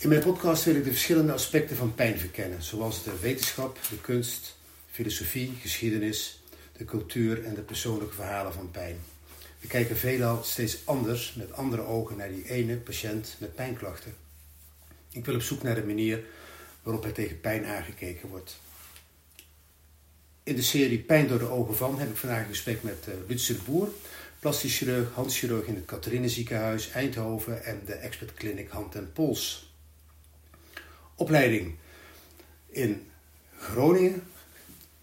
In mijn podcast wil ik de verschillende aspecten van pijn verkennen, zoals de wetenschap, de kunst, filosofie, geschiedenis, de cultuur en de persoonlijke verhalen van pijn. We kijken veelal steeds anders, met andere ogen, naar die ene patiënt met pijnklachten. Ik wil op zoek naar de manier waarop er tegen pijn aangekeken wordt. In de serie Pijn door de ogen van heb ik vandaag een gesprek met uh, Lutse de Boer, plastisch chirurg, handchirurg in het Catharine ziekenhuis Eindhoven en de Expert Clinic Hand en Pols opleiding in Groningen,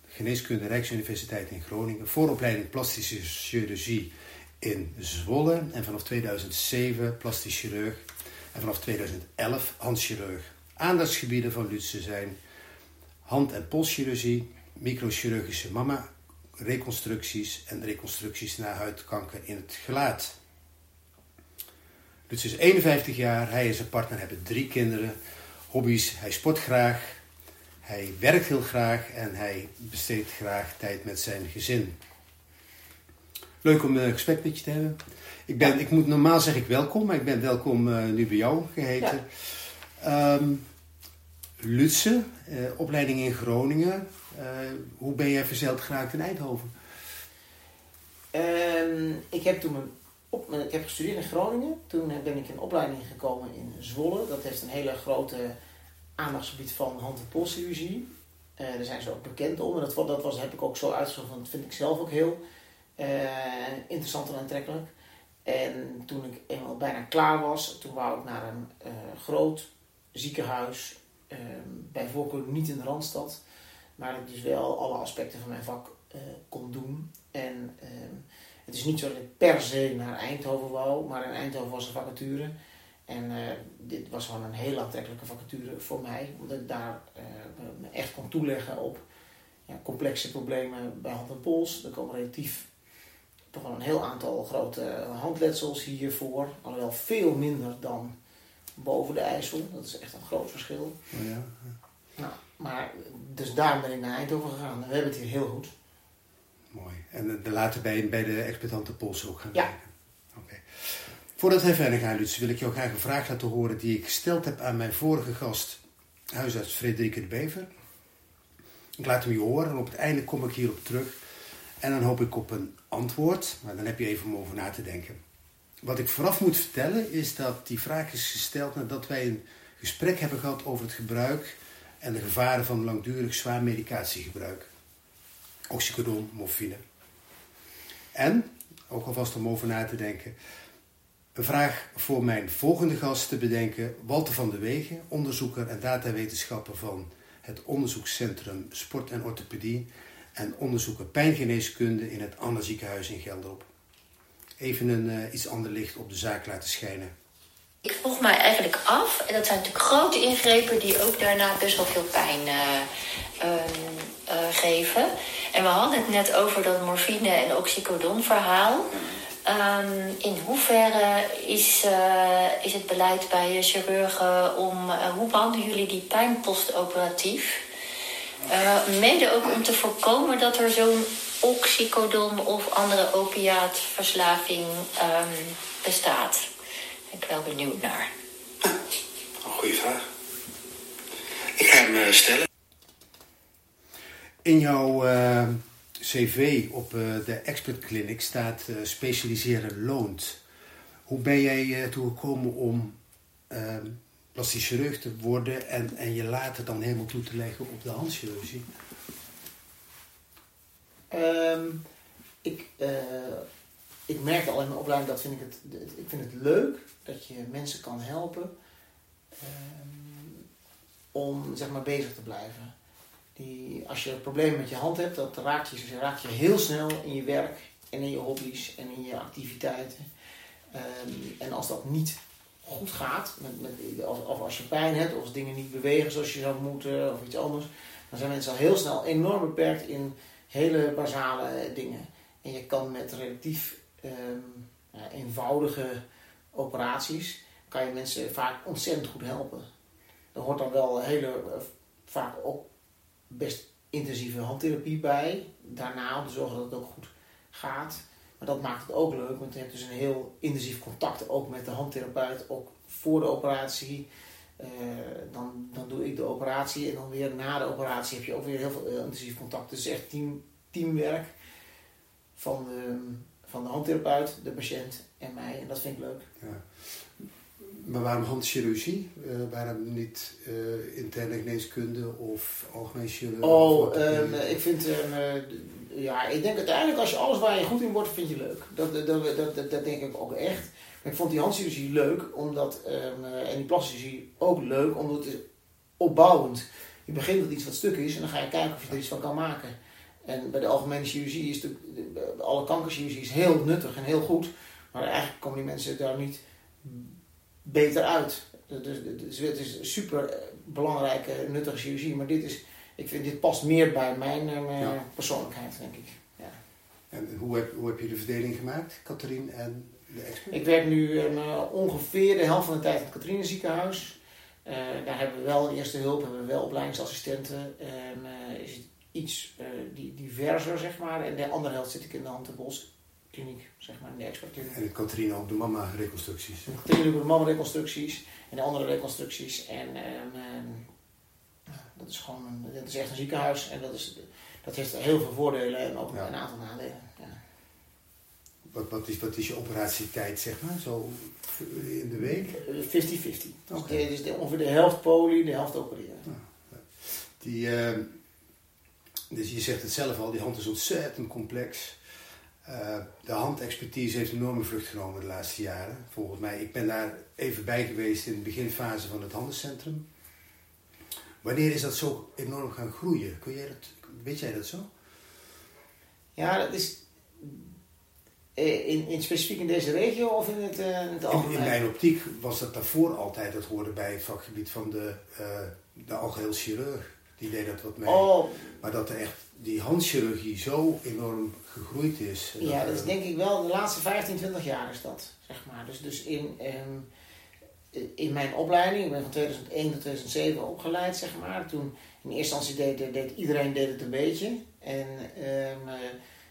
Geneeskunde Rijksuniversiteit in Groningen, vooropleiding plastische chirurgie in Zwolle en vanaf 2007 plastisch chirurg en vanaf 2011 handchirurg. Aandachtsgebieden van Lutze zijn hand- en polschirurgie, microchirurgische mama reconstructies en reconstructies na huidkanker in het gelaat. Lutze is 51 jaar, hij en zijn partner hebben drie kinderen hobby's. Hij sport graag, hij werkt heel graag en hij besteedt graag tijd met zijn gezin. Leuk om een gesprek met je te hebben. Ik, ben, ik moet normaal zeg ik welkom, maar ik ben welkom uh, nu bij jou geheten. Ja. Um, Lutse, uh, opleiding in Groningen. Uh, hoe ben jij verzeild geraakt in Eindhoven? Um, ik heb toen mijn ik heb gestudeerd in Groningen. Toen ben ik in opleiding gekomen in Zwolle. Dat heeft een hele grote aandachtsgebied van hand- en polschirurgie. Uh, daar zijn ze ook bekend om. En dat, dat was, heb ik ook zo uitgezocht. Dat vind ik zelf ook heel uh, interessant en aantrekkelijk. En toen ik eenmaal bijna klaar was, toen wou ik naar een groot ziekenhuis. Ehm, bij voorkeur niet in de Randstad. Maar ik dus wel alle aspecten van mijn vak kon doen. En ehm, het is niet zo dat ik per se naar Eindhoven wou, maar in Eindhoven was een vacature. En uh, dit was gewoon een hele aantrekkelijke vacature voor mij, omdat ik daar uh, me echt kon toeleggen op ja, complexe problemen bij hand en pols. Er komen relatief toch wel een heel aantal grote handletsels hiervoor, alhoewel veel minder dan boven de IJssel. Dat is echt een groot verschil. Oh ja. Nou, maar dus daar ben ik naar Eindhoven gegaan. We hebben het hier heel goed. Mooi. En de later bij, bij de exploitante Pols ook gaan ja. werken? Oké. Voordat wij verder gaan, Lutz, wil ik jou graag een vraag laten horen die ik gesteld heb aan mijn vorige gast, huisarts Frederike de Bever. Ik laat hem je horen en op het einde kom ik hierop terug. En dan hoop ik op een antwoord, maar dan heb je even om over na te denken. Wat ik vooraf moet vertellen is dat die vraag is gesteld nadat wij een gesprek hebben gehad over het gebruik en de gevaren van langdurig zwaar medicatiegebruik oxycodon, morfine. En, ook alvast om over na te denken, een vraag voor mijn volgende gast te bedenken, Walter van de Wegen, onderzoeker en datawetenschapper van het onderzoekscentrum Sport en Orthopedie en onderzoeker pijngeneeskunde in het Anna ziekenhuis in Gelderop. Even een uh, iets ander licht op de zaak laten schijnen. Ik vroeg mij eigenlijk af, en dat zijn natuurlijk grote ingrepen die ook daarna best wel veel pijn uh, uh, geven. En we hadden het net over dat morfine en oxycodon verhaal. Um, in hoeverre is, uh, is het beleid bij chirurgen om... Hoe behandelen jullie die pijn postoperatief? Mede ook om te voorkomen dat er zo'n oxycodon of andere opiaatverslaving um, bestaat. Ben ik wel benieuwd naar. Goeie vraag. Ik ga hem stellen. In jouw uh, cv op uh, de Expert Clinic staat uh, specialiseren loont. Hoe ben jij toe gekomen om ehm, plastisch chirurg te worden en, en je later dan helemaal toe te leggen op de handchirurgie? Um, ik, ik merkte al in mijn opleiding dat vind ik het, ik vind het leuk dat je mensen kan helpen um, om zeg maar bezig te blijven. Die, als je problemen met je hand hebt, dat raakt je, raakt je heel snel in je werk en in je hobby's en in je activiteiten. Um, en als dat niet goed gaat, met, met, of, als je pijn hebt, of dingen niet bewegen zoals je zou moeten, of iets anders, dan zijn mensen al heel snel enorm beperkt in hele basale dingen. En je kan met relatief um, ja, eenvoudige operaties, kan je mensen vaak ontzettend goed helpen. Er hoort dan wel hele, vaak ook best intensieve handtherapie bij. Daarna om te zorgen dat het ook goed gaat. Maar dat maakt het ook leuk, want je hebt dus een heel intensief contact ook met de handtherapeut, ook voor de operatie. eh, dan, dan doe ik de operatie en dan weer na de operatie heb je ook weer heel veel intensief contact. Dus echt team, teamwerk van de, van de handtherapeut, de patiënt en mij. En dat vind ik leuk. Ja. Maar waarom handchirurgie? Uh, waarom niet uh, interne geneeskunde of algemeen chirurgie? Oh, um, ik vind, um, ja, ik denk uiteindelijk als je alles waar je goed in wordt, vind je leuk. Dat, dat, dat, dat, dat denk ik ook echt. Maar ik vond die handchirurgie leuk, omdat, um, en die plastische ook leuk, omdat het is opbouwend. Je begint met iets wat stuk is en dan ga je kijken of je er iets van kan maken. En bij de algemene chirurgie is de, alle kankerchirurgie is heel nuttig en heel goed. Maar eigenlijk komen die mensen daar niet beter uit. Dus, dus, het is super belangrijke, nuttige chirurgie. Maar dit is, ik vind dit past meer bij mijn uh, persoonlijkheid, denk ik. Ja. En hoe heb, hoe heb je de verdeling gemaakt, Katrien en de expert? Ik werk nu uh, ongeveer de helft van de tijd in het Katrien ziekenhuis. Uh, daar hebben we wel eerste hulp, hebben we wel opleidingsassistenten. is het iets die, diverser, zeg maar. En de andere helft zit ik in de Hand kliniek, zeg maar, in de expertkliniek. En Katrien ook de mama-reconstructies? Katrien ook de mama-reconstructies en de andere reconstructies. En um, dat is gewoon een, dat is echt een ziekenhuis en dat, is, dat heeft heel veel voordelen en ook ja. een aantal nadelen. Ja. Wat, wat, is, wat is je operatietijd, zeg maar, zo in de week? 50-50. Okay. Dus, dus ongeveer de helft poli, de helft opereren. Ja. Die, uh, dus je zegt het zelf al, die hand is ontzettend complex. Uh, de handexpertise heeft een enorme vlucht genomen de laatste jaren, volgens mij. Ik ben daar even bij geweest in de beginfase van het handelscentrum. Wanneer is dat zo enorm gaan groeien? Kun jij dat, weet jij dat zo? Ja, dat is eh, in, in specifiek in deze regio of in het, uh, in het algemeen? In, in, mijn optiek was dat daarvoor altijd, dat hoorde bij het vakgebied van de, uh, de algeheel chirurg. Die deed dat wat mee. Oh. Maar dat er echt die handchirurgie zo enorm gegroeid is. Ja, dat, dat is denk ik wel de laatste 15, 20 jaar is dat, zeg maar. Dus, dus in, um, in mijn opleiding, ik ben van 2001 tot 2007 opgeleid, zeg maar. Toen in eerste instantie deed, deed iedereen deed het een beetje. En, um,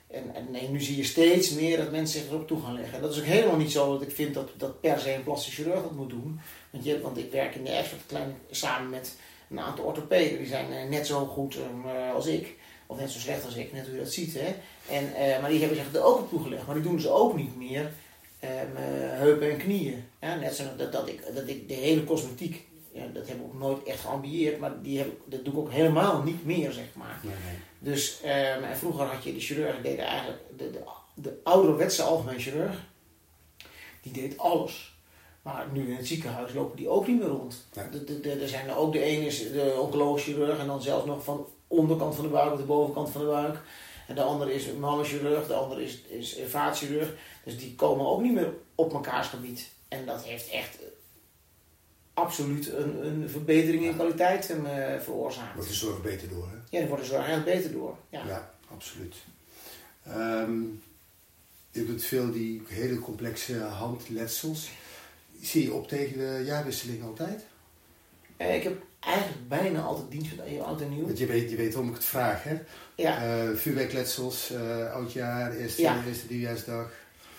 en, en nee, nu zie je steeds meer dat mensen zich erop toe gaan leggen. En dat is ook helemaal niet zo dat ik vind dat, dat per se een plastic chirurg dat moet doen. Want, je, want ik werk in de Expert klein samen met een aantal orthopeden. Die zijn net zo goed um, als ik. Of net zo slecht als ik, net hoe je dat ziet. Hè? En, uh, maar die hebben zich er ook op toegelegd. Maar die doen ze ook niet meer uh, heupen en knieën. Ja, net zoals dat, dat, ik, dat ik de hele cosmetiek, ja, dat heb ik ook nooit echt geambieerd. Maar die heb, dat doe ik ook helemaal niet meer, zeg maar. Nee, nee. Dus um, en vroeger had je de chirurg, die deed eigenlijk, de, de, de ouderwetse algemeen chirurg, die deed alles. Maar nu in het ziekenhuis lopen die ook niet meer rond. Er zijn er ook de ene is de oncologisch chirurg en dan zelfs nog van onderkant van de buik of de bovenkant van de buik. En de andere is mannenchirurg, de andere is, is vaatchirurg. Dus die komen ook niet meer op mekaars gebied. En dat heeft echt absoluut een, een verbetering in kwaliteit uh, veroorzaakt. Wordt de zorg beter door, hè? Ja, daar wordt de zorg echt beter door. Ja, ja absoluut. Um, je doet veel die hele complexe handletsels. Zie je op tegen de jaarwisseling altijd? Uh, ik heb eigenlijk bijna altijd dienst met oud en nieuw. Want je weet, je weet waarom ik het vraag, hè? Ja. Uh, vuurwerkletsels, uh, oudjaar, eerste, ja. eerste nieuwjaarsdag.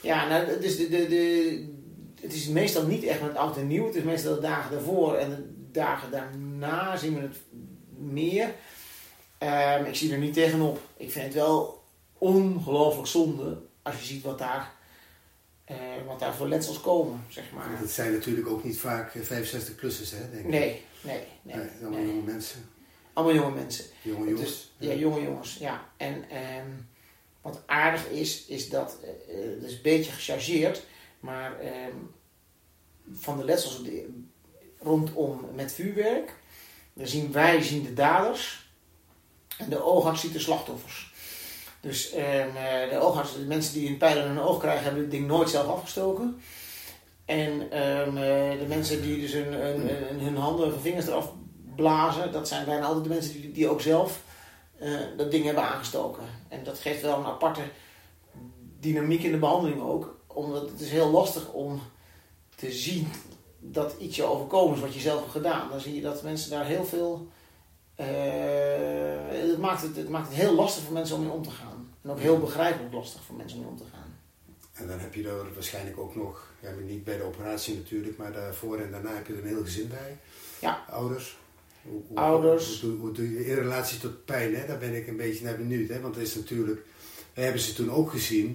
Ja, nou, dus de, de, de, het is meestal niet echt met oud en nieuw. Het is meestal de dagen daarvoor en de dagen daarna zien we het meer. Um, ik zie er niet tegenop. Ik vind het wel ongelooflijk zonde als je ziet wat daar, uh, wat daar voor letsels komen, zeg maar. Dat zijn natuurlijk ook niet vaak 65-plussers, hè, denk ik. Nee, nee, nee. nee allemaal nee. jonge mensen. Allemaal jonge mensen. Jonge jongens. Dus, ja, jonge jongens, ja. En um, wat aardig is, is dat, uh, het is een beetje gechargeerd, maar um, van de letsels de, rondom met vuurwerk, dan zien wij zien de daders en de oogarts ziet de slachtoffers. Dus um, de oogarts, de mensen die een pijl in hun oog krijgen, hebben het ding nooit zelf afgestoken. En um, de mensen die dus hun, hun, hun handen of vingers eraf blazen, dat zijn bijna altijd de mensen die, die ook zelf uh, dat ding hebben aangestoken. En dat geeft wel een aparte dynamiek in de behandeling ook. Omdat het is heel lastig om te zien dat iets je overkomen is wat je zelf hebt gedaan. Dan zie je dat mensen daar heel veel... Het, maakt het, het maakt het heel lastig voor mensen om mee om te gaan. En ook heel begrijpelijk lastig voor mensen om mee om te gaan. En dan heb je er waarschijnlijk ook nog, ja, niet bij de operatie natuurlijk, maar daarvoor en daarna heb je er een heel gezin bij. Ja. Ouders? Hoe, hoe- Ouders. Hoe, hoe doe je in relatie tot pijn, hè? daar ben ik een beetje naar benieuwd. Hè? Want er is natuurlijk, we hebben ze toen ook gezien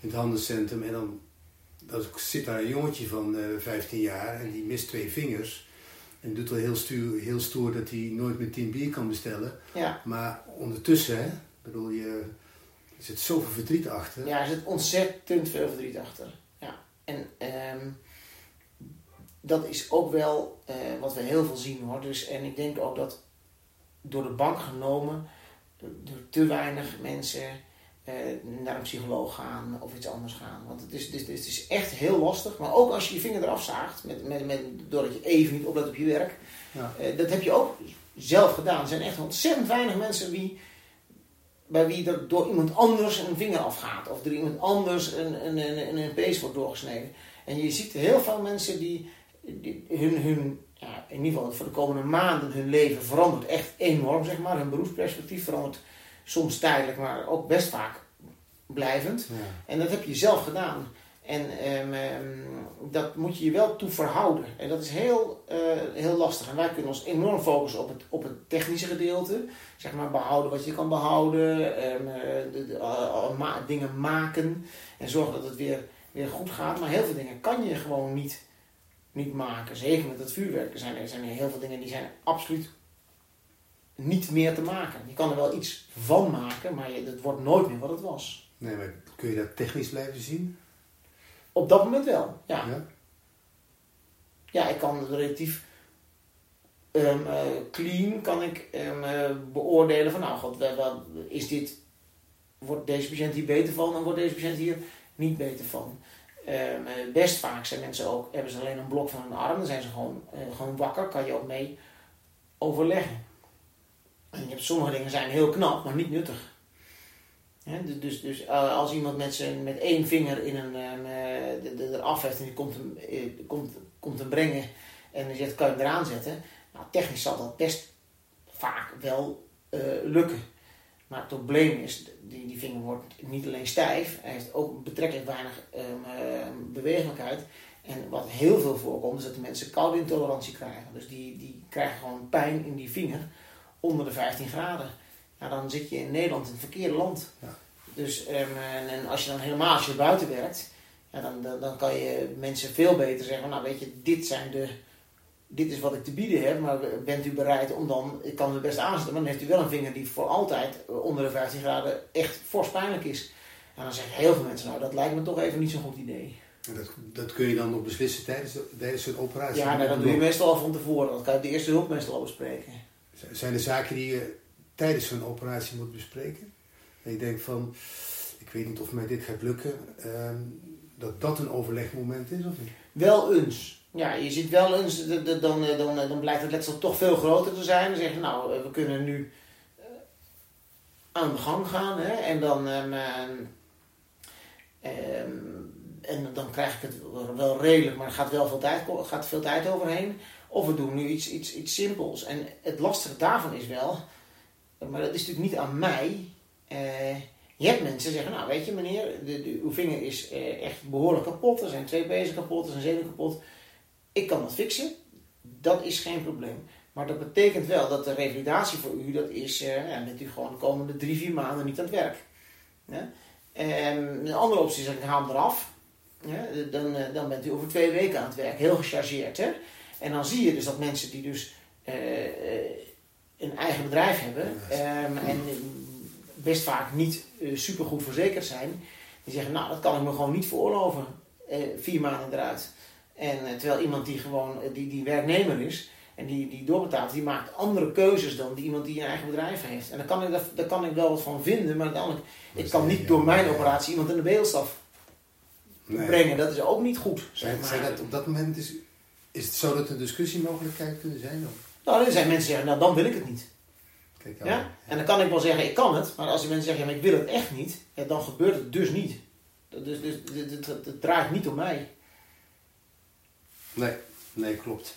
in het handelscentrum. En dan dan zit daar een jongetje van eh 15 jaar en die mist twee vingers. En doet wel heel, stuur, heel stoer dat hij nooit meer 10 bier kan bestellen. Ja. Maar ondertussen, hè, bedoel je, er zit zoveel verdriet achter. Ja, er zit ontzettend veel verdriet achter. Ja. En ehm, dat is ook wel eh, wat we heel veel zien hoor. Dus, en ik denk ook dat door de bank genomen, door te weinig mensen eh, naar een psycholoog gaan of iets anders gaan. Want het is, het, is, het is echt heel lastig. Maar ook als je je vinger eraf zaagt, met, met, met, doordat je even niet oplet op je werk. Ja. Eh, dat heb je ook zelf gedaan. Er zijn echt ontzettend weinig mensen wie, bij wie er door iemand anders een vinger afgaat. Of door iemand anders een, een, een, een, een pees wordt doorgesneden. En je ziet heel veel mensen die, die hun, hun ja, in ieder geval voor de komende maanden, hun leven verandert echt enorm, zeg maar. Hun beroepsperspectief verandert soms tijdelijk, maar ook best vaak blijvend. Ja. En dat heb je zelf gedaan. En ehm, ehm, dat moet je je wel toe verhouden. En dat is heel, eh, heel lastig. En wij kunnen ons enorm focussen op het, op het technische gedeelte. Zeg maar behouden wat je kan behouden. ehm, eh, eh, dingen maken. En zorgen dat het weer, weer goed gaat. Maar heel veel dingen kan je gewoon niet, niet maken. Zeker met het vuurwerk. Er zijn, er zijn heel veel dingen die zijn absoluut niet meer te maken. Je kan er wel iets van maken, maar het wordt nooit meer wat het was. Nee, maar kun je dat technisch blijven zien? Op dat moment wel, ja. Ja? Ja, ik kan relatief ehm, eh, clean kan ik ehm, eh, beoordelen van nou god, wel, is dit, wordt deze patiënt hier beter van en wordt deze patiënt hier niet beter van. Ehm, eh, best vaak zijn mensen ook, hebben ze alleen een blok van hun arm, dan zijn ze gewoon, gewoon wakker, kan je ook mee overleggen. En je hebt sommige dingen zijn heel knap, maar niet nuttig. Dus dus, dus eh, als iemand met, zijn, met één vinger in een, ehm, eh, de- eraf heeft en die komt hem, eh, komt, komt hem brengen en die zegt kan je hem eraan zetten. Nou, technisch zal dat best vaak wel lukken. Maar het probleem is, die, die vinger wordt niet alleen stijf, hij heeft ook betrekkelijk weinig ehm, eh, bewegelijkheid. En wat heel veel voorkomt, is dat de mensen koude intolerantie krijgen. Dus die, die krijgen gewoon pijn in die vinger onder de 15 graden. Ja, dan zit je in Nederland in het verkeerde land. Ja. Dus ehm, en, en als je dan helemaal als je buiten werkt, ja, dan, dan, dan kan je mensen veel beter zeggen, nou weet je, dit zijn de, dit is wat ik te bieden heb, maar bent u bereid om dan, ik kan het best aanzetten, maar dan heeft u wel een vinger die voor altijd onder de 15 graden echt fors pijnlijk is. En dan zeggen heel veel mensen, nou dat lijkt me toch even niet zo'n goed idee. En Dat, dat kun je dan nog beslissen tijdens, de- tijdens zo'n operatie? Ja, nou, dat doe je meestal al van tevoren, dat kan je de eerste hulp meestal al bespreken. Zijn er zaken die je tijdens zo'n operatie moet bespreken? Dat je denkt van, ik weet niet of mij dit gaat lukken, ehm, dat dat een overlegmoment is of niet? Wel eens. Ja, je ziet wel eens, de- de- dan, eh, dan, dan blijkt het letsel toch veel groter te zijn. Dan zeg je, nou, eh, we kunnen nu eh, aan de gang gaan. Hè? En dan, ehm, ehm, en dan krijg ik het wel redelijk, maar er gaat wel veel tijd, gaat veel tijd overheen. Of we doen nu iets, iets, iets simpels. En het lastige daarvan is wel, maar dat is natuurlijk niet aan mij. eh, je hebt mensen die zeggen, nou weet je meneer, de, uw vinger is eh, echt behoorlijk kapot. Er zijn twee pezen kapot, er zijn zenuwen kapot. Ik kan dat fixen. Dat is geen probleem. Maar dat betekent wel dat de revalidatie voor u, dat is, eh ja, bent u gewoon de komende drie, vier maanden niet aan het werk. Ja? En een andere optie is, ik haal hem eraf. Dan, dan bent u over twee weken aan het werk. Heel gechargeerd. Hè? En dan zie je dus dat mensen die dus een eigen bedrijf hebben ehm, en best vaak niet super supergoed verzekerd zijn, die zeggen, nou dat kan ik me gewoon niet veroorloven. eh, vier maanden eruit. En eh, terwijl iemand die gewoon eh, die, die werknemer is en die, die doorbetaalt, die maakt andere keuzes dan die iemand die een eigen bedrijf heeft. En daar kan ik, daar, daar kan ik wel wat van vinden, maar uiteindelijk, ik kan niet door mijn operatie iemand in de beeldstaf Nee. brengen. Dat is ook niet goed. Zeg maar. dat op dat moment is, is het zo dat een discussiemogelijkheid kunnen zijn? Of? Nou, er zijn mensen die zeggen, nou dan wil ik het niet. Kijk, Ja? En dan kan ik wel zeggen, ik kan het. Maar als die mensen zeggen, ja, maar ik wil het echt niet. Ja, dan gebeurt het dus niet. Dus, dus, dus het, het- het draait niet om mij. Nee, nee, klopt.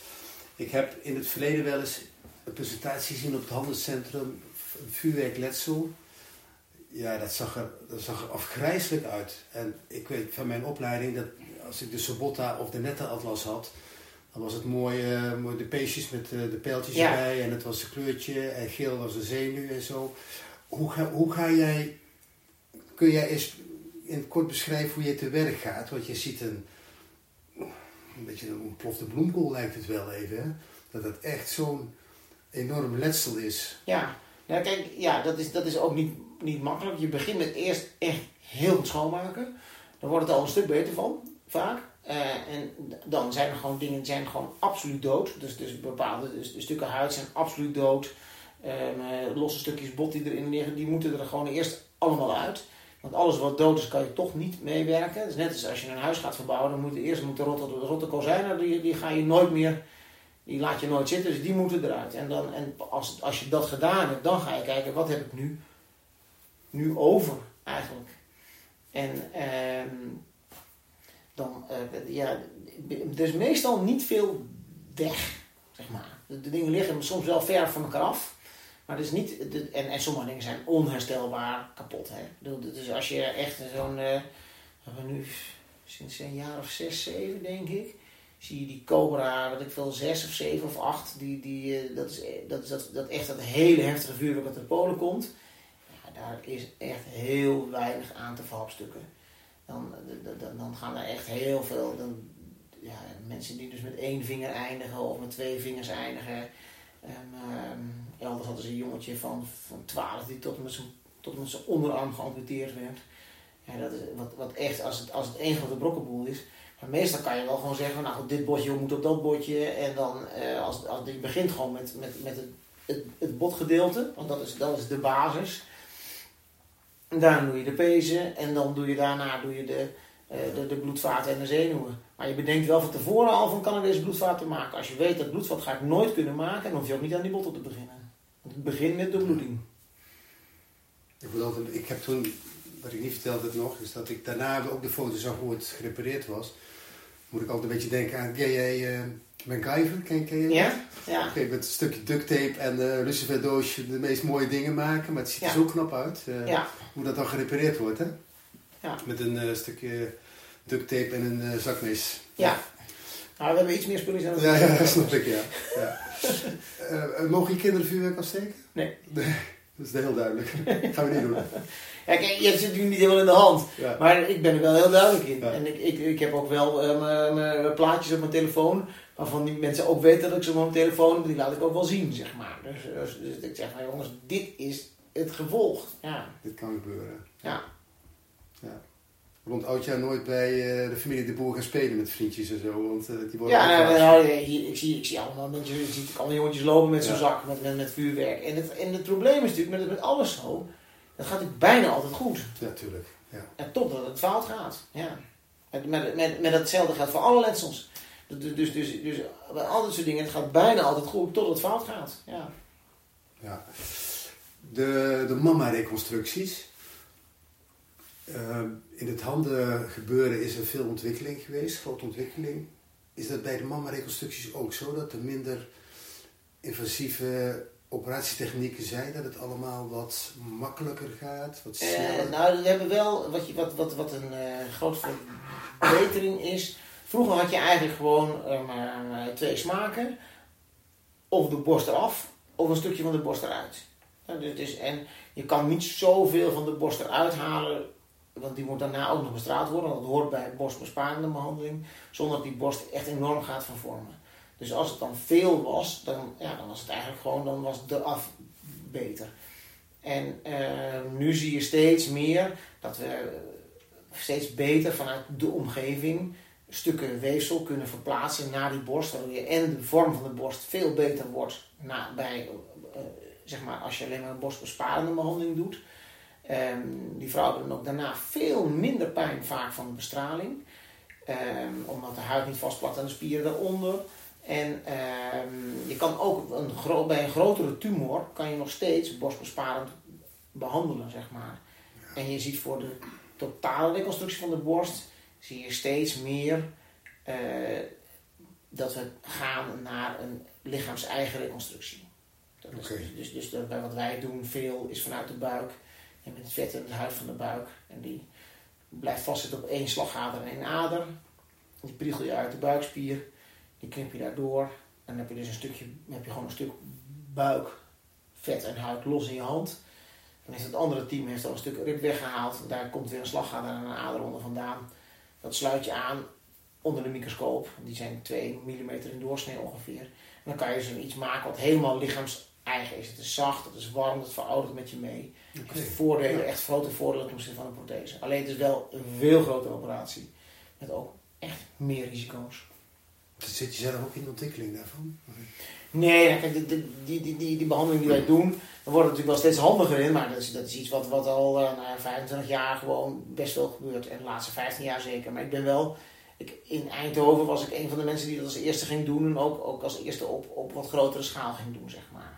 Ik heb in het verleden wel eens een presentatie gezien op het handelscentrum, een vuurwerkletsel. Ja, dat zag, er, dat zag er afgrijzelijk uit. En ik weet van mijn opleiding dat als ik de Sobotta of de Netta Atlas had, Dan was het mooi, de peesjes met eh, de pijltjes Ja. erbij en het was een kleurtje en geel was een zenuw en zo. Hoe ga, hoe ga jij, kun jij eens in het kort beschrijven hoe je te werk gaat? Want je ziet een, een beetje een ontplofte bloemkool lijkt het wel even, hè? Dat het echt zo'n enorm letsel is. Ja, nou kijk, ja, dat is, dat is ook niet, niet makkelijk. Je begint met eerst echt heel goed schoonmaken. Dan wordt het al een stuk beter van, vaak. Eh, en dan zijn er gewoon dingen die zijn gewoon absoluut dood. Dus, dus bepaalde dus stukken huid zijn absoluut dood. Ehm, eh, losse stukjes bot die erin liggen, die moeten er gewoon eerst allemaal uit. Want alles wat dood is, kan je toch niet meewerken. Is net als als je een huis gaat verbouwen, dan moeten eerst moet de rotte, de rotte kozijnen, die, die ga je nooit meer, die laat je nooit zitten, dus die moeten eruit. En, dan, en als, als je dat gedaan hebt, dan ga je kijken, wat heb ik nu, nu over eigenlijk. En ehm, dan, eh, ja, er is meestal niet veel weg, zeg maar. De, dingen liggen soms wel ver van elkaar af. Maar het is niet, en, en sommige dingen zijn onherstelbaar kapot. Hè? Dus als je echt zo'n, hebben nu sinds een jaar of zes, zeven denk ik, zie je die Cobra, wat ik veel, zes of zeven of acht, die, die, eh, dat is, dat, is dat, dat echt dat hele heftige vuurwerk uit de Polen komt. Ja, daar is echt heel weinig aan te verhapstukken. Dan, dan, dan gaan er echt heel veel, dan, ja, mensen die dus met één vinger eindigen of met twee vingers eindigen. En, ehm, elders hadden ze een jongetje van, van 12 die tot met zijn, met onderarm geamputeerd werd. Ja, dat is wat, wat echt, als het, als het één brokkenboel is. Maar meestal kan je wel gewoon zeggen, nou dit botje moet op dat botje. En dan, eh, als, als je begint gewoon met, met, met het, het, het botgedeelte, want dat is, dat is de basis. Daarna doe je de pezen en dan doe je daarna doe je de, eh, de, de bloedvaten en de zenuwen. Maar je bedenkt wel van tevoren al van kan ik deze bloedvaten maken. Als je weet dat bloedvat ga ik nooit kunnen maken, dan hoef je ook niet aan die botten te beginnen. Het begint met de bloeding. Ik, altijd, ik heb toen, wat ik niet vertelde het nog, is dat ik daarna ook de foto zag hoe het gerepareerd was. Moet ik altijd een beetje denken aan, ken jij uh, MacGyver? Ken, ken je dat? Ja? Ja. Oké, met een stukje duct tape en uh, lucifer doosje de meest mooie dingen maken, maar het ziet er Ja. zo knap uit. eh, Ja. Hoe dat dan gerepareerd wordt, hè? Ja. Met een eh, stukje duct tape en een zakmes. Ja. Nou, we hebben iets meer spullen dan Ja, ja, dat snap ik, ja. ja. Mogen je kinderen vuurwerk afsteken? Nee. Nee, dat is heel duidelijk. gaan we niet doen. Ja, kijk, je zit nu niet helemaal in de hand. Ja. Maar ik ben er wel heel duidelijk in. Ja. En ik, ik, ik heb ook wel eh, mijn- plaatjes op mijn telefoon. Waarvan die mensen ook weten dat ik ze op mijn telefoon. Die laat ik ook wel zien, zeg maar. Dus, dus, dus ik zeg van jongens, dit is het gevolg. Ja. Dit kan gebeuren. Ja. Ja. Rond oudjaar nooit bij eh, de familie de Boer gaan spelen met vriendjes en zo, want eh, die worden Ja, nou, nou, hier, ik, zie, ik zie allemaal mensen, je ziet allemaal jongetjes lopen met zo'n Ja. zak met, met, met vuurwerk. En het, en het probleem is natuurlijk met, met alles zo, dat gaat natuurlijk bijna altijd goed. Ja, tuurlijk. Ja. En totdat het fout gaat. Ja. Met, met, met, met hetzelfde geldt voor alle letsels. Dus, dus, dus, dus bij al dit soort dingen, het gaat bijna altijd goed tot het fout gaat. Ja. Ja. De, de mama-reconstructies. Eh, in het handen gebeuren is er veel ontwikkeling geweest, grote ontwikkeling. Is dat bij de mama-reconstructies ook zo, dat er minder invasieve operatietechnieken zijn, dat het allemaal wat makkelijker gaat, wat sneller? Eh, nou, we hebben wel, wat, je, wat, wat, wat een eh, grote verbetering is. Vroeger had je eigenlijk gewoon eh, maar, maar twee smaken. Of de borst eraf, of een stukje van de borst eruit. Ja, dus, dus- en je kan niet zoveel van de borst eruit halen, want die moet daarna ook nog bestraald worden. Want dat hoort bij borstbesparende behandeling, zonder dat die borst echt enorm gaat vervormen. Dus als het dan veel was, dan, ja, dan was het eigenlijk gewoon, dan was het eraf beter. En eh, nu zie je steeds meer dat we steeds beter vanuit de omgeving stukken weefsel kunnen verplaatsen naar die borst. Waardoor je en de vorm van de borst veel beter wordt bij, eh, zeg maar, als je alleen maar een borstbesparende behandeling doet. Ehm, die vrouwen hebben dan ook daarna veel minder pijn vaak van de bestraling. Ehm, omdat de huid niet vastplakt aan de spieren daaronder. En ehm, je kan ook een bij een grotere tumor kan je nog steeds borstbesparend behandelen, zeg maar. En je ziet voor de totale reconstructie van de borst, zie je steeds meer eh, dat we gaan naar een lichaams-eigen reconstructie. Dat is dus, dus, dus bij wat wij doen veel is vanuit de buik het vet en de huid van de buik. En die blijft vastzitten op één slagader en één ader. Die priegel je uit de buikspier. Die knip je daardoor. En dan heb je dus een stukje, heb je gewoon een stuk buik, vet en huid los in je hand. Dan heeft het andere team heeft al een stuk rib weggehaald. Daar komt weer een slagader en een ader onder vandaan. Dat sluit je aan onder de microscoop. Die zijn 2 mm in doorsnee ongeveer. En dan kan je zoiets maken wat helemaal lichaams-eigen is. Het is zacht, het is warm, het veroudert met je mee. Heeft voordelen, echt grote voordelen ten opzichte van een prothese. Alleen het is wel een veel grotere operatie. Met ook echt meer risico's. Dus Zit je zelf ook in de ontwikkeling daarvan? Nee, nou, kijk, die, die, die, behandeling die wij doen, daar wordt het natuurlijk wel steeds handiger in. Maar dat is, dat is iets wat, wat al eh, nou, ja, 25 jaar gewoon best wel gebeurt. En de laatste 15 jaar zeker. Maar ik ben wel, ik, in Eindhoven was ik een van de mensen die dat als eerste ging doen. En ook, ook als eerste op, op wat grotere schaal ging doen, zeg maar.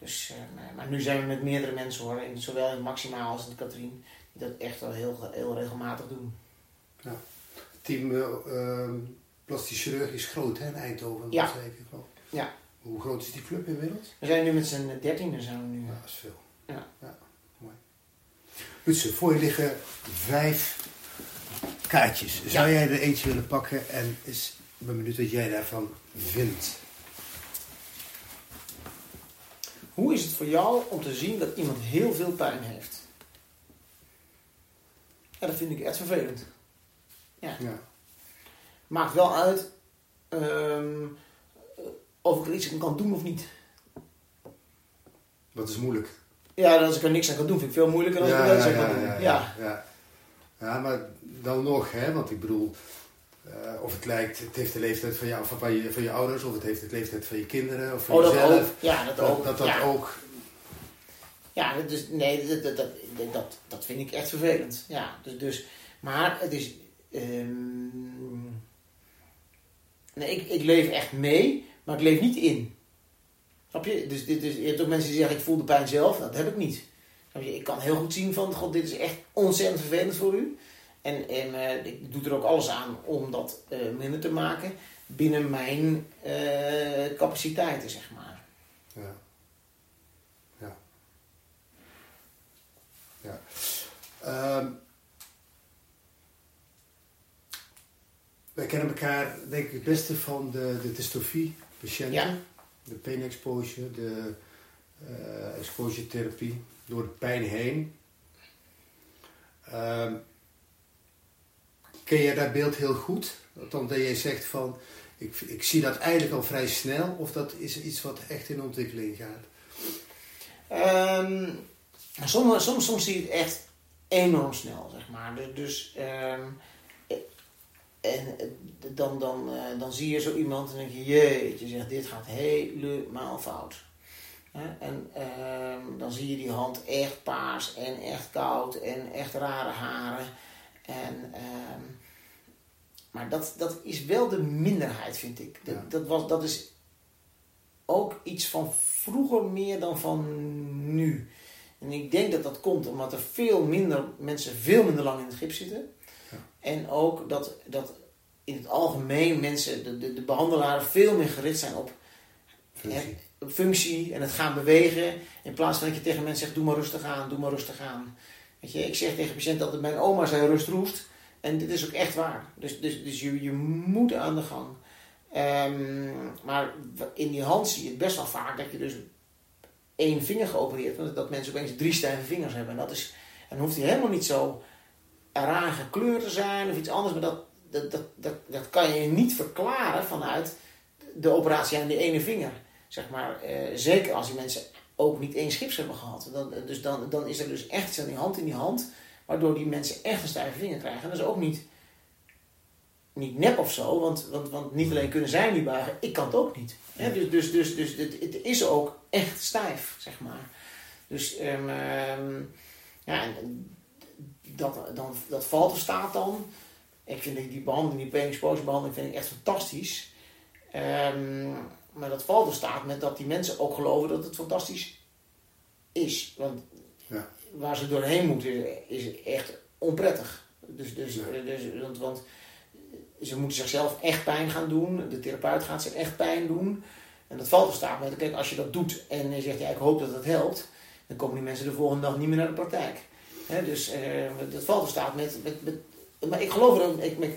Dus, eh, maar nu zijn we met meerdere mensen hoor. In, zowel in Maximaal als in Katrien. Die dat echt wel heel, heel regelmatig doen. Team eh, ehm, plastisch chirurg is groot hè, in Eindhoven. Ja. dat geloof ik. Ja. Hoe groot is die club inmiddels? We zijn nu met z'n dertienen zijn we nu. Ja, dat is veel. Ja. mooi. Lutse, voor je liggen vijf kaartjes. Zou Ja. jij er eentje willen pakken en is ik ben benieuwd wat jij daarvan vindt. Hoe is het voor jou om te zien dat iemand heel veel pijn heeft? Ja, dat vind ik echt vervelend. Ja. Maakt wel uit ehm, of ik er iets aan kan doen of niet. Wat is moeilijk? Ja, als ik er niks aan kan doen, vind ik veel moeilijker dan als ik er wel iets aan kan doen. ja, Ja, ja, ja. Ja, maar dan nog, hè, want ik bedoel, eh, of het lijkt, het heeft de leeftijd van, jou, van, je, van je ouders, of het heeft de leeftijd van je kinderen, of van Oh, dat jezelf. ook. Ja, dat Dat ook. dat, dat ja. ook. Ja, dat is, nee, dat, dat, dat, dat, dat vind ik echt vervelend. Ja, dus, dus, maar het is. ehm, nee, ik, ik leef echt mee, maar ik leef niet in. Snap je? Dus, dit is, je hebt ook mensen die zeggen: ik voel de pijn zelf. Dat heb ik niet. Snap je? Ik kan heel goed zien van: God, dit is echt ontzettend vervelend voor u. En, en eh, ik doe er ook alles aan om dat eh, minder te maken binnen mijn eh, capaciteiten, zeg maar. Ja. Ja. Ja. Ehm, wij kennen elkaar denk ik het beste van de, de dystrofie-patiënten. Ja. De pain exposure, de exposure therapie, door de pijn heen. Ehm, ken je dat beeld heel goed? Dan jij zegt van, ik, ik zie dat eigenlijk al vrij snel, of dat is iets wat echt in ontwikkeling gaat? Ehm, soms, soms, soms zie je het echt enorm snel, zeg maar. Dus, dus ehm, en dan, dan, eh, dan zie je zo iemand en denk je, jeetje, zeg, dit gaat helemaal fout. En ehm, dan zie je die hand echt paars en echt koud en echt rare haren. En, ehm, maar dat, dat is wel de minderheid, vind ik. Dat, Ja. dat, was, dat is ook iets van vroeger meer dan van nu. En ik denk dat dat komt omdat er veel minder mensen veel minder lang in het gips zitten. Ja. En ook dat, dat in het algemeen mensen, de, de, de behandelaren, veel meer gericht zijn op Functie. functie en het gaan bewegen. In plaats van dat je tegen mensen zegt, doe maar rustig aan, doe maar rustig aan. Weet je, ik zeg tegen patiënten altijd, mijn oma zei rust roest. En dit is ook echt waar. Dus, dus, dus je, je moet aan de gang. Ehm, maar in die hand zie je het best wel vaak dat je dus één vinger geopereerd wordt. Dat mensen opeens drie stijve vingers hebben. En dat is, en hoeft hij helemaal niet zo raar gekleurd te zijn of iets anders. Maar dat, dat, dat, dat, dat kan je niet verklaren vanuit de operatie aan die ene vinger. Zeg maar, eh, zeker als die mensen ook niet één schips hebben gehad. Dan, dus dan, dan is er dus echt iets aan die hand in die hand. Waardoor die mensen echt een stijve vinger krijgen. En dat is ook niet, niet nep of zo. Want, want, want niet alleen kunnen zij niet buigen, ik kan het ook niet. Hè? Dus, dus, dus, dus het, het is ook echt stijf, zeg maar. Dus ehm, ehm, ja, dat, dan, dat valt er staat dan. Ik vind die, behandeling, die pain exposure behandeling, vind ik echt fantastisch. Ehm, maar dat valt er staat met dat die mensen ook geloven dat het fantastisch is. Want Ja. Waar ze doorheen moeten is echt onprettig. Dus, dus, Ja. dus, want, want ze moeten zichzelf echt pijn gaan doen. De therapeut gaat zich echt pijn doen. En dat valt er staat met, kijk, als je dat doet en je zegt, ja, ik hoop dat het helpt, dan komen die mensen de volgende dag niet meer naar de praktijk. Dus eh, dat valt er staat met, met, met. Maar ik geloof er ik, met,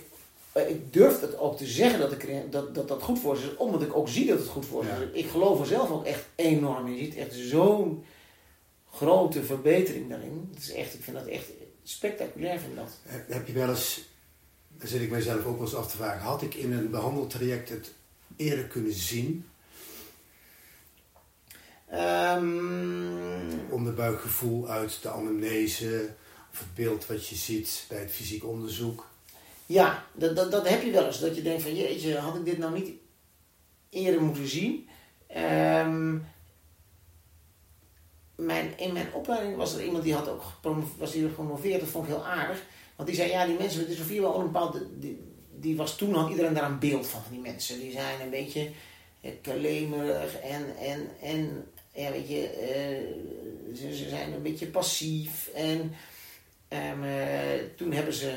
eh, ik durf het ook te zeggen dat, ik, dat, dat dat goed voor ze is, omdat ik ook zie dat het goed voor ze is. Ik geloof er zelf ook echt enorm in. Je ziet echt zo'n grote verbetering daarin. Het is echt, ik vind dat echt spectaculair. Vind dat. Heb je wel eens, daar zit ik mijzelf ook wel eens af te vragen, had ik in een behandeltraject het eerder kunnen zien? Ehm, Onderbuikgevoel uit de anamnese of het beeld wat je ziet bij het fysiek onderzoek. Ja, dat, dat, dat heb je wel eens. Dat je denkt van jeetje, had ik dit nou niet eerder moeten zien? Ehm, mijn, in mijn opleiding was er iemand die had ook was gepromoveerd. Dat vond ik heel aardig. Want die zei, ja, die mensen met dystrofie wel een bepaalde... Die, die was toen, had iedereen daar een beeld van, van die mensen. Die zijn een beetje eh, kalemerig en, en, en ja, weet je, eh, ze, ze zijn een beetje passief. En eh, toen hebben ze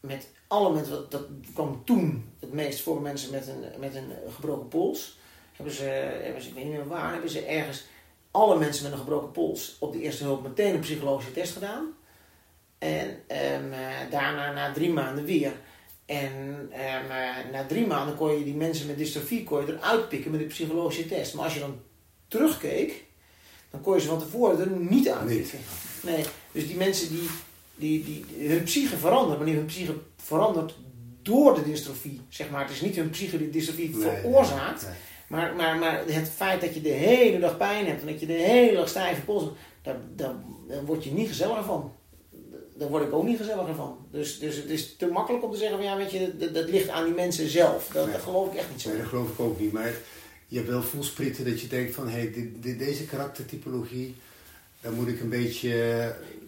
met alle mensen, dat, dat kwam toen het meest voor mensen met een, met een gebroken pols. Hebben ze, hebben ze, ik weet niet meer waar, hebben ze ergens alle mensen met een gebroken pols op de eerste hulp meteen een psychologische test gedaan. En ehm, eh, daarna na drie maanden weer. En ehm, eh, na drie maanden kon je die mensen met dystrofie kon je eruit pikken met de psychologische test. Maar als je dan terugkeek, dan kon je ze van tevoren er niet uitpikken. Nee, dus die mensen die, die, die, hun psyche verandert, wanneer hun psyche verandert door de dystrofie, zeg maar. Het is niet hun psyche die dystrofie Nee, veroorzaakt, nee. Maar, maar, maar het feit dat je de hele dag pijn hebt en dat je de hele dag stijve pols hebt, daar, daar, daar word je niet gezelliger van. Daar word ik ook niet gezelliger van. Dus, dus het is te makkelijk om te zeggen van ja, weet je, dat, dat ligt aan die mensen zelf. Dat, Nee. dat geloof ik echt niet zo. Nee, dat geloof ik ook niet. Maar je hebt wel voelsprieten dat je denkt van, hé, hey, dit, dit- deze karaktertypologie, daar moet ik een beetje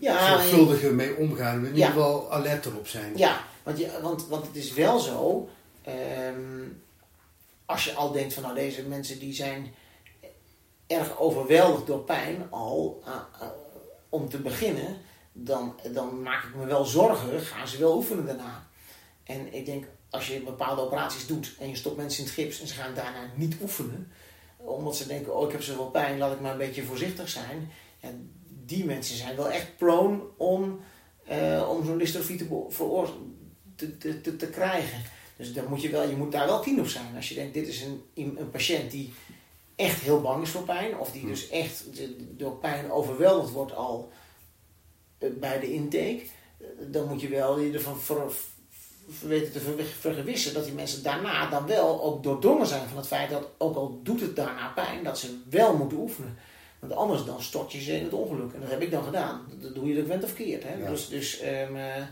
Ja, zorgvuldiger mee omgaan. In ieder geval alert erop zijn. Ja, want, je, want, want het is wel zo, ehm, als je al denkt van nou deze mensen die zijn erg overweldigd door pijn al, ah, ah, om te beginnen, dan, dan maak ik me wel zorgen, gaan ze wel oefenen daarna. En ik denk, als je bepaalde operaties doet en je stopt mensen in het gips en ze gaan daarna niet oefenen, omdat ze denken, oh ik heb zoveel pijn, laat ik maar een beetje voorzichtig zijn. Ja, die mensen zijn wel echt prone om, eh, om zo'n dystrofie te, te, te, te krijgen. Dus dan moet je, wel, je moet daar wel keen op zijn. Als je denkt, dit is een, een patiënt die echt heel bang is voor pijn, of die dus echt door pijn overweldigd wordt al eh, bij de intake, eh, dan moet je wel je ervan voor weten te ver- vergewissen dat die mensen daarna dan wel ook doordrongen zijn van het feit dat, ook al doet het daarna pijn, dat ze wel moeten oefenen. Want anders dan stort je ze in het ongeluk. En dat heb ik dan gedaan. Dat doe je dat went of keert. Hè? Ja. Dus, dus ehm, eh,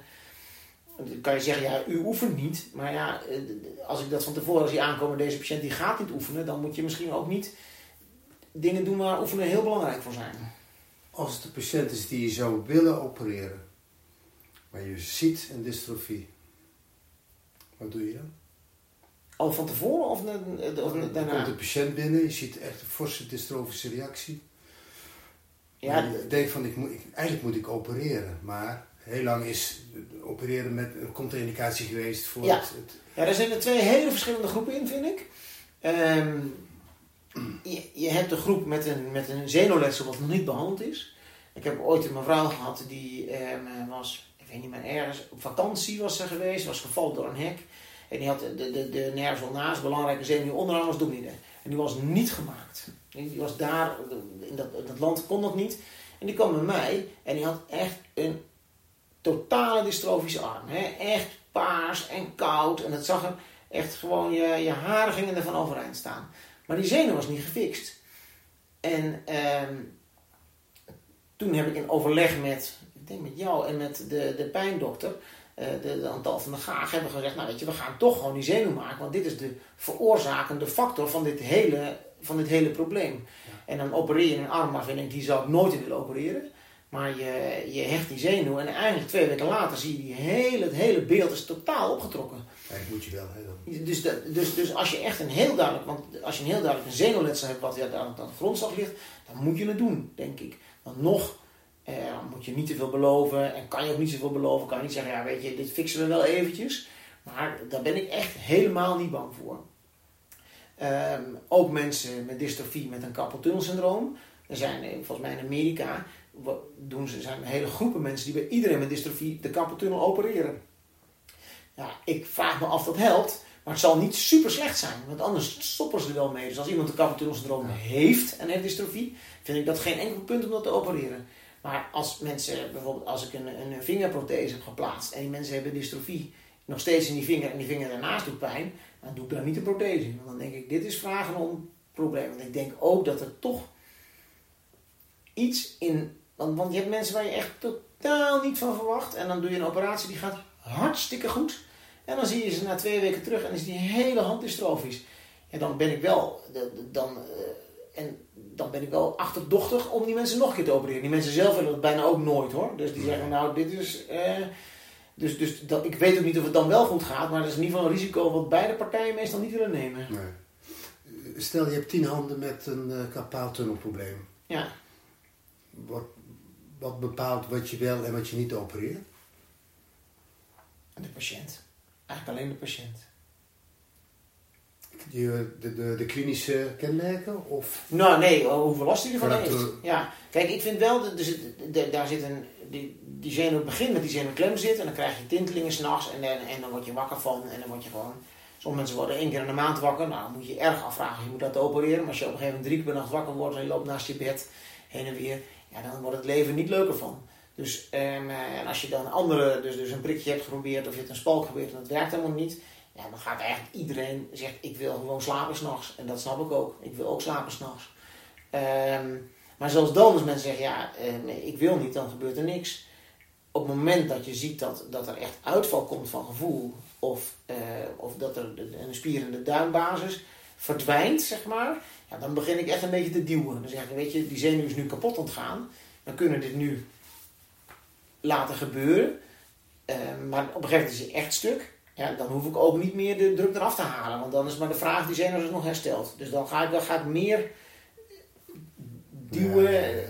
dan kan je zeggen, ja, u oefent niet. Maar ja, eh, als ik dat van tevoren zie aankomen, deze patiënt die gaat niet oefenen, dan moet je misschien ook niet dingen doen waar oefenen heel belangrijk voor zijn. Als het een patiënt is die je zou willen opereren, maar je ziet een dystrofie, wat doe je dan? Al van tevoren of, na- of Dan daarna? komt de patiënt binnen, je ziet echt een forse dystrofische reactie. Ja, En je denkt van, ik moet, eigenlijk moet ik opereren, maar heel lang is opereren met een contraindicatie geweest voor Ja. het, het Ja, daar zijn er twee hele verschillende groepen in, vind ik. Ehm, je, je hebt de groep met een, met een zenuwletsel wat nog niet behandeld is. Ik heb ooit een mevrouw gehad die ehm, was, ik weet niet meer, ergens op vakantie was ze geweest, was gevallen door een hek. En die had de, de, de nerves wel naast, belangrijke zenuw onderaan was dominee. En die was niet gemaakt. Die was daar, in dat, in dat land kon dat niet. En die kwam bij mij en die had echt een totale dystrofische arm. Hè? Echt paars en koud. En het zag er echt gewoon, je, je haren gingen ervan overeind staan. Maar die zenuw was niet gefixt. En ehm, toen heb ik in overleg met, ik denk met jou en met de, de pijndokter, eh, de, de Antal van de Gaag, hebben gezegd, nou weet je, we gaan toch gewoon die zenuw maken. Want dit is de veroorzakende factor van dit hele, van dit hele probleem. En dan opereer je een arm waarvan ik denk, die zou ik nooit willen opereren. Maar je, je hecht die zenuw en eigenlijk twee weken later zie je die hele, het hele beeld is totaal opgetrokken. eigenlijk moet je wel. Hè, dan. Dus, dus, dus als je echt een heel duidelijk, want als je een heel duidelijk een zenuwletsel hebt wat ja, daar aan de grondslag ligt, dan moet je het doen, denk ik. Want nog eh, moet je niet te veel beloven en kan je ook niet zoveel beloven. Kan je niet zeggen, ja weet je, dit fixen we wel eventjes. Maar daar ben ik echt helemaal niet bang voor. Ehm, ook mensen met dystrofie met een carpal-tunnelsyndroom. Er zijn eh, volgens mij in Amerika doen ze, zijn hele groepen mensen die bij iedereen met dystrofie de carpal-tunnel opereren. Ja, ik vraag me af dat helpt. Maar het zal niet super slecht zijn, want anders stoppen ze er wel mee. Dus als iemand een carpal heeft en heeft dystrofie, vind ik dat geen enkel punt om dat te opereren. Maar als mensen, bijvoorbeeld als ik een, een vingerprothese heb geplaatst en die mensen hebben dystrofie, nog steeds in die vinger en die vinger daarnaast doet pijn, dan doe ik daar niet een prothese in. Want dan denk ik, dit is vragen om problemen. Want ik denk ook dat er toch iets in. Want, want je hebt mensen waar je echt totaal niet van verwacht. En dan doe je een operatie die gaat hartstikke goed. En dan zie je ze na twee weken terug en is die hele hand dystrofisch. En dan ben ik wel. Dan, eh, en dan ben ik wel achterdochtig om die mensen nog een keer te opereren. Die mensen zelf willen dat bijna ook nooit hoor. Dus die zeggen, nou, dit is. Eh, dus dus dat, ik weet ook niet of het dan wel goed gaat, maar dat is in ieder geval een risico wat beide partijen meestal niet willen nemen. Nee. Stel je hebt tien handen met een uh, kapaaltunnelprobleem. Ja. Wat, wat bepaalt wat je wel en wat je niet opereert? De patiënt. Eigenlijk alleen de patiënt. De, de, de, de klinische kenmerken? Of? Nou, nee, hoeveel last hij ervan heeft. Ja, kijk, ik vind wel, er zit, daar zit een, die, die zenuw begint met die zenuwklem zit en dan krijg je tintelingen s'nachts en, en, en dan word je wakker van en dan word je gewoon... Sommige mensen worden één keer in de maand wakker, nou dan moet je erg afvragen, je moet dat opereren. Maar als je op een gegeven moment drie keer per nacht wakker wordt en je loopt naast je bed heen en weer, ja, dan wordt het leven niet leuker van. Dus ehm, eh, en als je dan andere, dus, dus een prikje hebt geprobeerd of je hebt een spalk geprobeerd en dat werkt helemaal niet, ja, dan gaat eigenlijk iedereen zegt ik wil gewoon slapen s'nachts. En dat snap ik ook. Ik wil ook slapen s'nachts. Um, maar zelfs dan, als mensen zeggen ja, uh, ik wil niet, dan gebeurt er niks. Op het moment dat je ziet dat, dat er echt uitval komt van gevoel, of, uh, of dat er een spier de duimbasis verdwijnt, zeg maar, ja, dan begin ik echt een beetje te duwen. Dan zeg ik, weet je, die zenuw is nu kapot ontgaan. Dan kunnen we dit nu laten gebeuren. Uh, maar op een gegeven moment is hij echt stuk. Ja, dan hoef ik ook niet meer de druk eraf te halen. Want dan is maar de vraag die zenuw zich nog herstelt. Dus dan ga ik, dan ga ik meer duwen ja.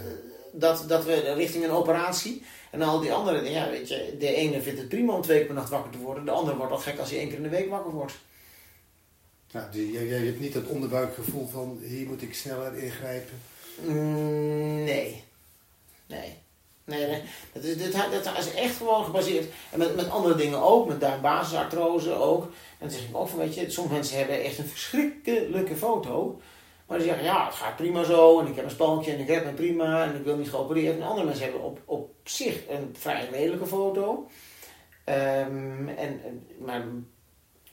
dat, dat we richting een operatie. En al die andere, ja, weet je, de ene vindt het prima om twee keer per nacht wakker te worden. De andere wordt al gek als hij één keer in de week wakker wordt. Ja, die, jij, hebt niet het onderbuikgevoel van hier moet ik sneller ingrijpen? Mm, nee. Nee. Nee, nee. Dat, is, dat echt gewoon gebaseerd. En met, met andere dingen ook, met duimbasisartrose ook. En dan zeg ik ook van, weet je, sommige mensen hebben echt een verschrikkelijke foto. Maar die zeggen, ja, het gaat prima zo. En ik heb een spalkje en ik heb me prima. En ik wil niet geopereerd. En andere mensen hebben op, op zich een vrij redelijke foto. Um, en, maar,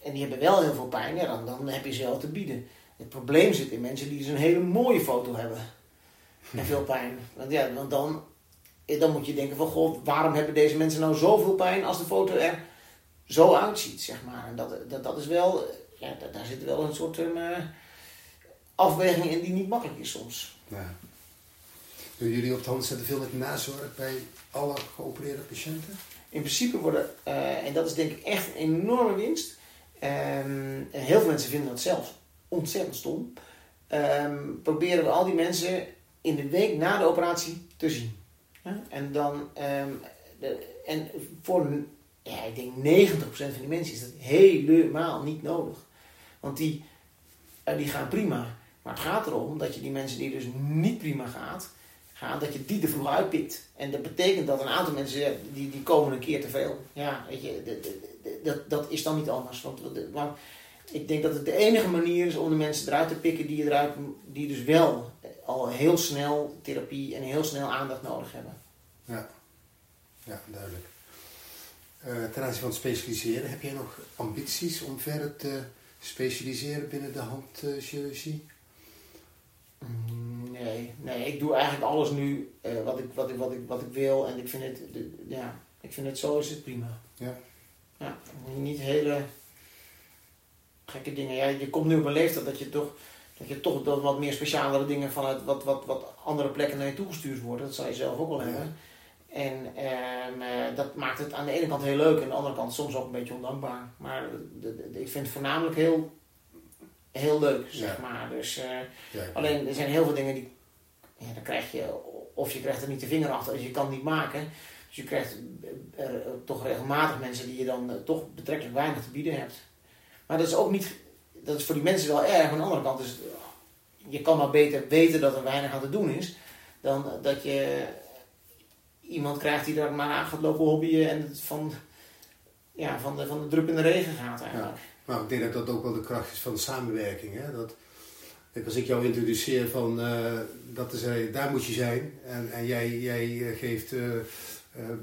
en die hebben wel heel veel pijn. Ja, dan, dan heb je ze wel te bieden. Het probleem zit in mensen die dus een hele mooie foto hebben. En veel pijn. Want ja, want dan dan moet je denken van, goh, waarom hebben deze mensen nou zoveel pijn als de foto er zo uitziet, zeg maar. En dat, dat, dat is wel, ja, daar zit wel een soort um, afweging in die niet makkelijk is soms. Ja. Doen jullie op de hand zetten veel met nazorg bij alle geopereerde patiënten? In principe worden, uh, en dat is denk ik echt een enorme winst. Um, en heel veel mensen vinden dat zelfs ontzettend stom. Um, proberen we al die mensen in de week na de operatie te zien. En dan, um, de, en voor, ja, ik denk 90% van die mensen is dat helemaal niet nodig. Want die, uh, die gaan prima. Maar het gaat erom dat je die mensen die dus niet prima gaat, gaan, dat je die er vroeg uitpikt. En dat betekent dat een aantal mensen, die, die komen een keer te veel. Ja, weet je, de, de, de, dat, dat is dan niet anders. Want, want ik denk dat het de enige manier is om de mensen eruit te pikken die, eruit, die dus wel al heel snel therapie en heel snel aandacht nodig hebben. Ja, ja duidelijk. Uh, ten aanzien van het specialiseren, heb jij nog ambities om verder te specialiseren binnen de handchirurgie? Mm, nee, nee, ik doe eigenlijk alles nu uh, wat, ik, wat, ik, wat, ik, wat ik wil en ik vind het, de, ja, ik vind het zo is het prima. Ja. Ja, niet hele gekke dingen. Ja, je komt nu op een leeftijd dat je toch dat je toch dat wat meer specialere dingen vanuit wat, wat, wat andere plekken naar je toegestuurd worden. Dat zou je zelf ook wel hebben. En ehm, eh, dat maakt het aan de ene kant heel leuk en aan de andere kant soms ook een beetje ondankbaar. Maar de, de, ik vind het voornamelijk heel, heel leuk, zeg maar. Dus, uh, ja, alleen er zijn heel veel dingen die, ja, dan krijg je, of je krijgt er niet de vinger achter, dus je kan het niet maken. Dus je krijgt er, toch regelmatig mensen die je dan toch betrekkelijk weinig te bieden hebt. Maar dat is ook niet dat is voor die mensen wel erg. Aan de andere kant is je kan maar beter weten dat er weinig aan te doen is, dan dat je iemand krijgt die daar maar aan gaat lopen hobbyen en het van ja, van, de, van de druppende regen gaat eigenlijk. Ja. Maar ik denk dat dat ook wel de kracht is van de samenwerking. Hè? Dat, als ik jou introduceer van uh, dat is, uh, daar moet je zijn en, en jij, jij geeft uh,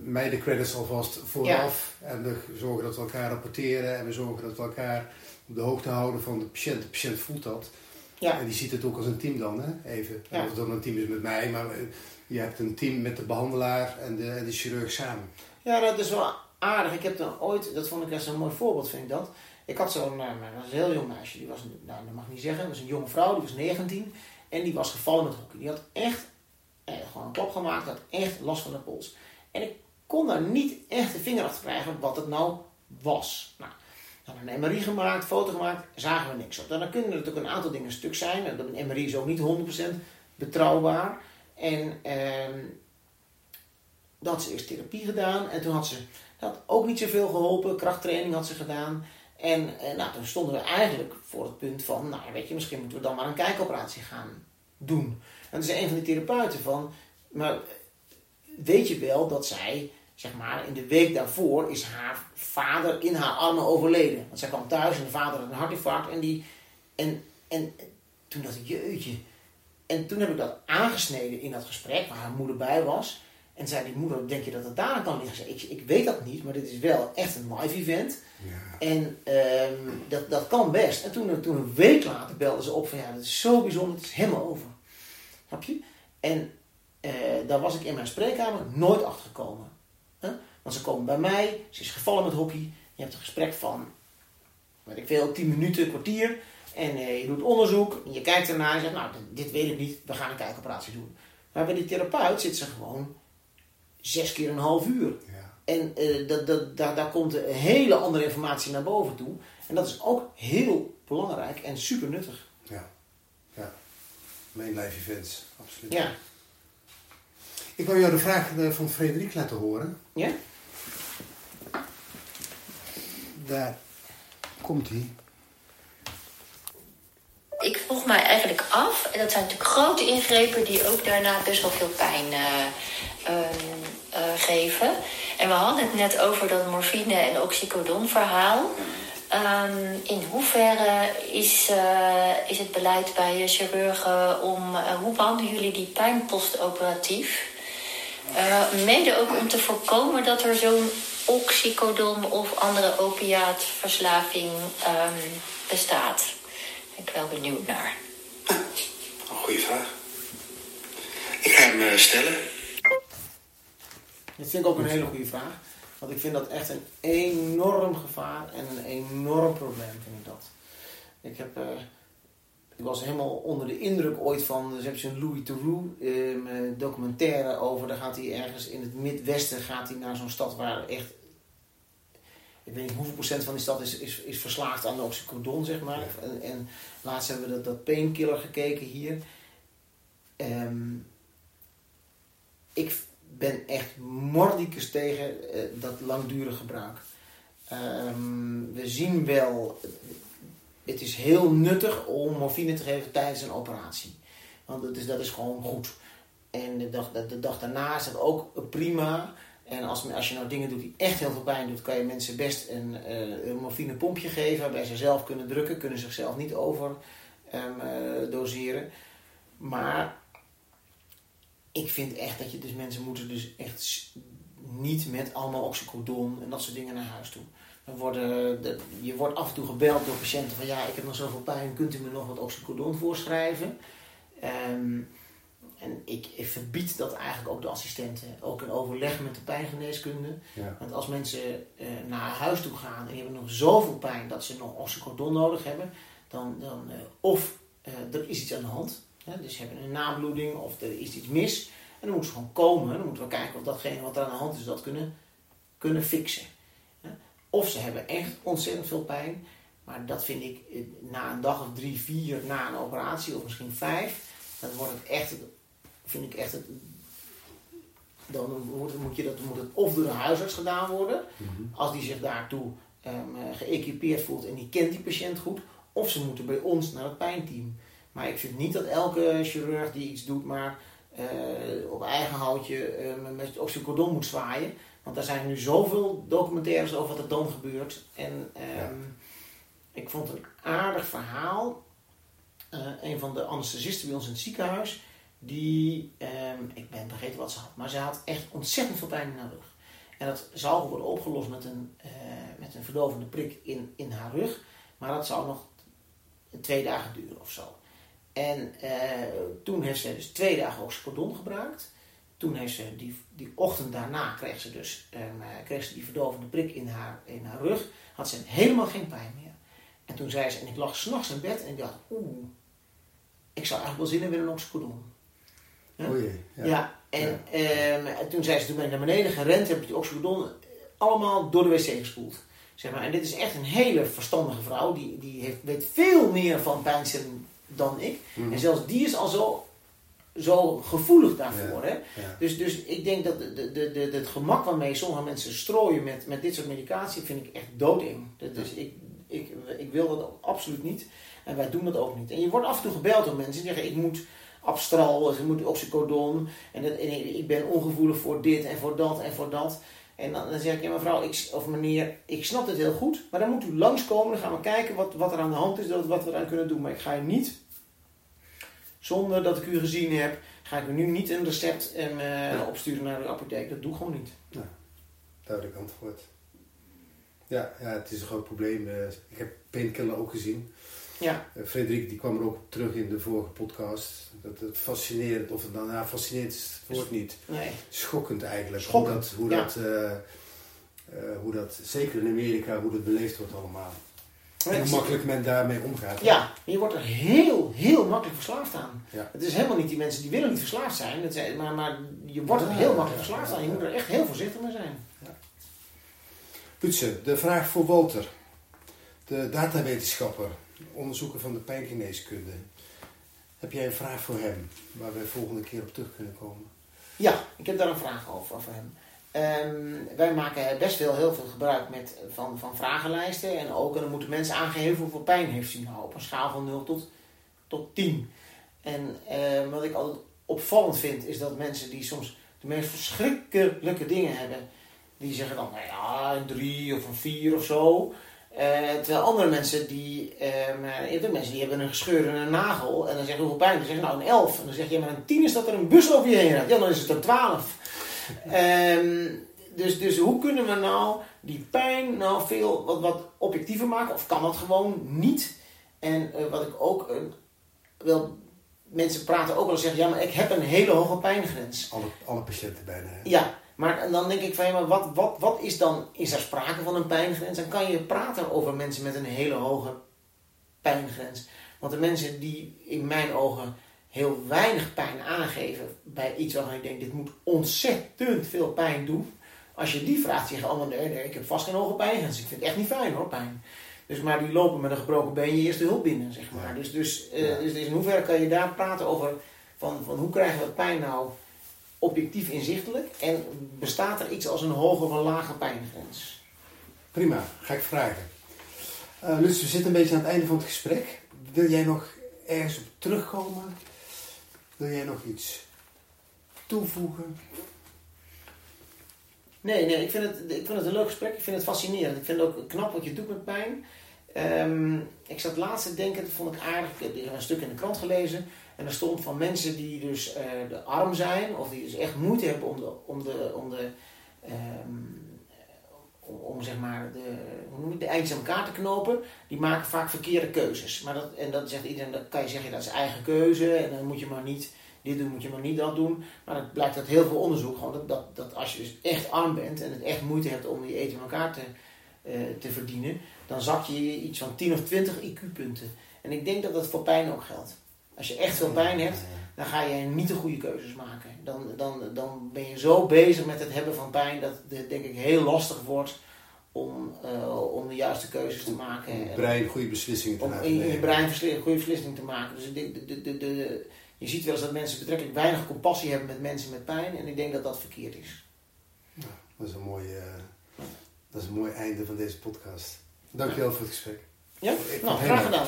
mij de credits alvast vooraf ja. en we zorgen dat we elkaar rapporteren en we zorgen dat we elkaar op de hoogte houden van de patiënt. De patiënt voelt dat. Ja. En die ziet het ook als een team dan, hè? even. Ja. Of het dan een team is met mij, maar je hebt een team met de behandelaar en de, en de chirurg samen. Ja, dat is wel aardig. Ik heb dan ooit, dat vond ik echt een mooi voorbeeld, vind ik dat. Ik had zo'n, nou, was een heel jong meisje, die was, nou, dat mag ik niet zeggen, dat was een jonge vrouw, die was 19 en die was gevallen met hockey. Die had echt, eh, gewoon een klap gemaakt, had echt last van de pols. En ik kon daar niet echt de vinger achter krijgen wat het nou was. Nou, hadden een MRI gemaakt, foto gemaakt, zagen we niks op. Dan kunnen er natuurlijk een aantal dingen stuk zijn. Een MRI is ook niet 100% betrouwbaar. En ehm, dat ze eerst therapie gedaan en toen had ze dat had ook niet zoveel geholpen. Krachttraining had ze gedaan. En eh, nou, toen stonden we eigenlijk voor het punt van, nou weet je, misschien moeten we dan maar een kijkoperatie gaan doen. En toen zei een van die therapeuten van, maar weet je wel dat zij, zeg maar, in de week daarvoor is haar vader in haar armen overleden. Want zij kwam thuis en de vader had een hartinfarct en die, en, en toen dacht ik, jeetje. En toen heb ik dat aangesneden in dat gesprek waar haar moeder bij was. En zei die moeder, denk je dat het daar kan liggen? Ik, ik weet dat niet, maar dit is wel echt een live event. Ja. En um, dat, dat kan best. En toen, toen een week later belden ze op van ja, dat is zo bijzonder, het is helemaal over. Snap je? En uh, daar was ik in mijn spreekkamer nooit achter gekomen. Huh? Want ze komen bij mij, ze is gevallen met hockey. Je hebt een gesprek van, weet ik veel, 10 minuten, kwartier. En uh, je doet onderzoek, en je kijkt ernaar en zegt, nou, dit weet ik niet, we gaan een kijkoperatie doen. Maar bij die therapeut zit ze gewoon zes keer een half uur. Ja. En uh, dat, dat, daar, daar komt een hele andere informatie naar boven toe. En dat is ook heel belangrijk en super nuttig. Ja, ja. Main life events, absoluut. Ja. Ik wil jou de vraag eh, van Frederik laten horen. Ja? Daar komt hij. Ik vroeg mij eigenlijk af, en dat zijn natuurlijk grote ingrepen die ook daarna best wel veel pijn uh, uh, geven. En we hadden het net over dat morfine en oxycodon verhaal. Um, in hoeverre is, uh, is het beleid bij chirurgen om, hoe behandelen jullie die pijn postoperatief? mede ook om te voorkomen dat er zo'n oxycodon of andere opiaatverslaving um, bestaat. Ben ik wel benieuwd naar. Ah, een goede vraag. Ik ga hem stellen. Dat vind ik ook een hele goede vraag. Want ik vind dat echt een enorm gevaar en een enorm probleem, vind ik dat. Ik heb... Uh, ik was helemaal onder de indruk ooit van, dus heb je een Louis Theroux uh, documentaire over. Daar gaat hij ergens in het Midwesten gaat hij naar zo'n stad waar echt ik weet niet hoeveel procent van die stad is, is, is verslaafd aan de oxycodon, zeg maar. En, en laatst hebben we dat, dat painkiller gekeken hier. Um, ik ben echt mordicus tegen uh, dat langdurig gebruik. Um, we zien wel, het is heel nuttig om morfine te geven tijdens een operatie. Want dat is, dat is gewoon goed. En de dag, de, de dag daarna is dat ook prima. En als, als je nou dingen doet die echt heel veel pijn doet, kan je mensen best een, uh, een morfinepompje geven waarbij ze zelf kunnen drukken, kunnen zichzelf niet over um, uh, doseren. Maar ik vind echt dat je dus mensen moeten dus echt niet met allemaal oxycodon en dat soort dingen naar huis toe. Dan worden de, je wordt af en toe gebeld door patiënten van ja, ik heb nog zoveel pijn, kunt u me nog wat oxycodon voorschrijven? Um, en ik, ik, verbied dat eigenlijk ook de assistenten, ook in overleg met de pijngeneeskunde. Ja. Want als mensen uh, naar huis toe gaan en die hebben nog zoveel pijn dat ze nog oxycodon nodig hebben, dan, dan uh, of uh, er is iets aan de hand, hè, dus ze hebben een nabloeding of er is iets mis. En dan moeten ze gewoon komen, dan moeten we kijken of datgene wat er aan de hand is, dat kunnen, kunnen fixen. Hè. Of ze hebben echt ontzettend veel pijn, maar dat vind ik na een dag of drie, vier na een operatie, of misschien vijf, dan wordt het echt vind ik echt het, dan moet, moet, je dat, moet het of door een huisarts gedaan worden, mhm. als die zich daartoe um, geëquipeerd voelt en die kent die patiënt goed, of ze moeten bij ons naar het pijnteam. Maar ik vind niet dat elke chirurg die iets doet, maar eh, op eigen houtje eh, met oxycodon moet zwaaien. Want daar zijn nu zoveel documentaires over wat er dan gebeurt. En ehm, ik vond een aardig verhaal. Eh, een van de anesthesisten bij ons in het ziekenhuis, die, ehm, ik ben vergeten wat ze had, maar ze had echt ontzettend veel pijn in haar rug. En dat zou worden opgelost met een, met een verdovende prik in, in haar rug. Maar dat zou nog twee dagen duren of zo. En toen heeft ze dus twee dagen oxycodon gebruikt. Toen heeft ze die, die ochtend daarna kreeg ze dus um, kreeg ze die verdovende prik in haar, in haar rug. Had ze helemaal geen pijn meer. En toen zei ze, en ik lag s'nachts in bed en ik dacht, oeh, ik zou eigenlijk wel zin hebben in een oxycodon. Ja? Ja. ja, en, ehm, en toen zei ze, toen ben ik naar beneden gerend, heb ik die oxycodon allemaal door de wc gespoeld. Zeg maar. En dit is echt een hele verstandige vrouw, die, die heeft, weet veel meer van pijnstilling dan ik. Mhm. En zelfs die is al zo zo gevoelig daarvoor. hè? Dus, dus ik denk dat de, de, de, het gemak waarmee sommige mensen strooien met, met dit soort medicatie, vind ik echt doodeng. Dus ik, ik, ik wil dat absoluut niet. En wij doen dat ook niet. En je wordt af en toe gebeld door mensen die zeggen: ik moet abstral, ik moet oxycodon. En, dat, en ik ben ongevoelig voor dit en voor dat en voor dat. En dan, dan zeg ik, ja mevrouw ik, of meneer, ik snap het heel goed, maar dan moet u langskomen. Dan gaan we kijken wat, wat er aan de hand is, wat we eraan kunnen doen. Maar ik ga je niet zonder dat ik u gezien heb, ga ik u nu niet een recept uh, opsturen naar de apotheek. Dat doe ik gewoon niet. Ja, duidelijk antwoord. Ja, ja, het is een groot probleem. Eh, ik heb Painkiller ook gezien. Ja. Uh, Frederik die kwam er ook terug in de vorige podcast. Dat het fascinerend, of het dan nou, fascinerend is het woord niet. Nee. Schokkend eigenlijk. Schokkend, hoe dat, hoe, dat, hoe dat, zeker in Amerika, hoe dat beleefd wordt allemaal. En hoe makkelijk men daarmee omgaat. Ja, je wordt er heel, heel makkelijk verslaafd aan. Ja. Het is helemaal niet die mensen die willen niet verslaafd zijn, maar, maar je wordt er heel makkelijk verslaafd aan. Je moet er echt heel voorzichtig mee zijn. Ja. Putsen, de vraag voor Walter. De datawetenschapper, onderzoeker van de pijngeneeskunde. Heb jij een vraag voor hem, waar we volgende keer op terug kunnen komen? Ja, ik heb daar een vraag over, over hem. Um, wij maken best wel heel veel gebruik met, van, van vragenlijsten. En ook en dan moeten mensen aangeven hoeveel pijn heeft hij nou op een schaal van 0 tot, tot 10. En um, wat ik altijd opvallend vind, is dat mensen die soms de meest verschrikkelijke dingen hebben, die zeggen dan, nou ja, een 3 of een 4 of zo. Uh, terwijl andere mensen die, um, mensen die hebben een gescheurde nagel en dan zeggen hoeveel pijn, dan zeggen nou een 11. En dan zeg je, maar een 10 is dat er een bus over je heen rijdt. Ja, dan is het een 12. Um, dus, dus hoe kunnen we nou die pijn nou veel wat, wat objectiever maken? Of kan dat gewoon niet? En uh, wat ik ook uh, wel. Mensen praten ook wel zeggen: ja, maar ik heb een hele hoge pijngrens. Alle, alle patiënten bijna. Hè? Ja, maar dan denk ik van ja, maar wat, wat, wat is dan. Is er sprake van een pijngrens? Dan kan je praten over mensen met een hele hoge pijngrens. Want de mensen die in mijn ogen heel weinig pijn aangeven bij iets waarvan ik denk, dit moet ontzettend veel pijn doen. Als je die vraagt, zeggen allemaal, nee, nee, ik heb vast geen hoge pijn. Dus ik vind het echt niet fijn hoor, pijn. Dus, maar die lopen met een gebroken been je eerste hulp binnen, zeg maar. Dus, dus, uh, dus, in hoeverre kan je daar praten over van, van hoe krijgen we pijn nou objectief inzichtelijk? En bestaat er iets als een hoge of een lage pijngrens? Prima, ga ik vragen. Uh, we zitten een beetje aan het einde van het gesprek. Wil jij nog ergens op terugkomen? Wil jij nog iets toevoegen? Nee, nee ik, vind het, ik vind het een leuk gesprek. Ik vind het fascinerend. Ik vind het ook knap wat je doet met pijn. Um, ik zat laatst te denken, dat vond ik aardig. Ik heb een stuk in de krant gelezen. En er stond van mensen die dus uh, de arm zijn, of die dus echt moeite hebben om de, om de, om de um, om, zeg maar de, de eindjes aan elkaar te knopen, die maken vaak verkeerde keuzes. Maar dat, en dat zegt iedereen, dat kan je zeggen, dat is eigen keuze en dan moet je maar niet dit doen, moet je maar niet dat doen. Maar het blijkt uit heel veel onderzoek gewoon dat, dat, dat als je dus echt arm bent en het echt moeite hebt om je eten in elkaar te, uh, te verdienen, dan zak je iets van 10 of 20 IQ-punten. En ik denk dat dat voor pijn ook geldt. Als je echt veel pijn hebt, dan ga je niet de goede keuzes maken. Dan, dan, dan ben je zo bezig met het hebben van pijn dat het denk ik heel lastig wordt om, uh, om de juiste keuzes te maken. Om je brein goede beslissingen te maken. Om in je brein goede beslissingen te maken. Dus de, de, de, de, je ziet wel eens dat mensen betrekkelijk weinig compassie hebben met mensen met pijn. En ik denk dat dat verkeerd is. Ja, dat, is een mooi, uh, dat is een mooi einde van deze podcast. Dankjewel ja. voor het gesprek. Ja, nou, graag gedaan.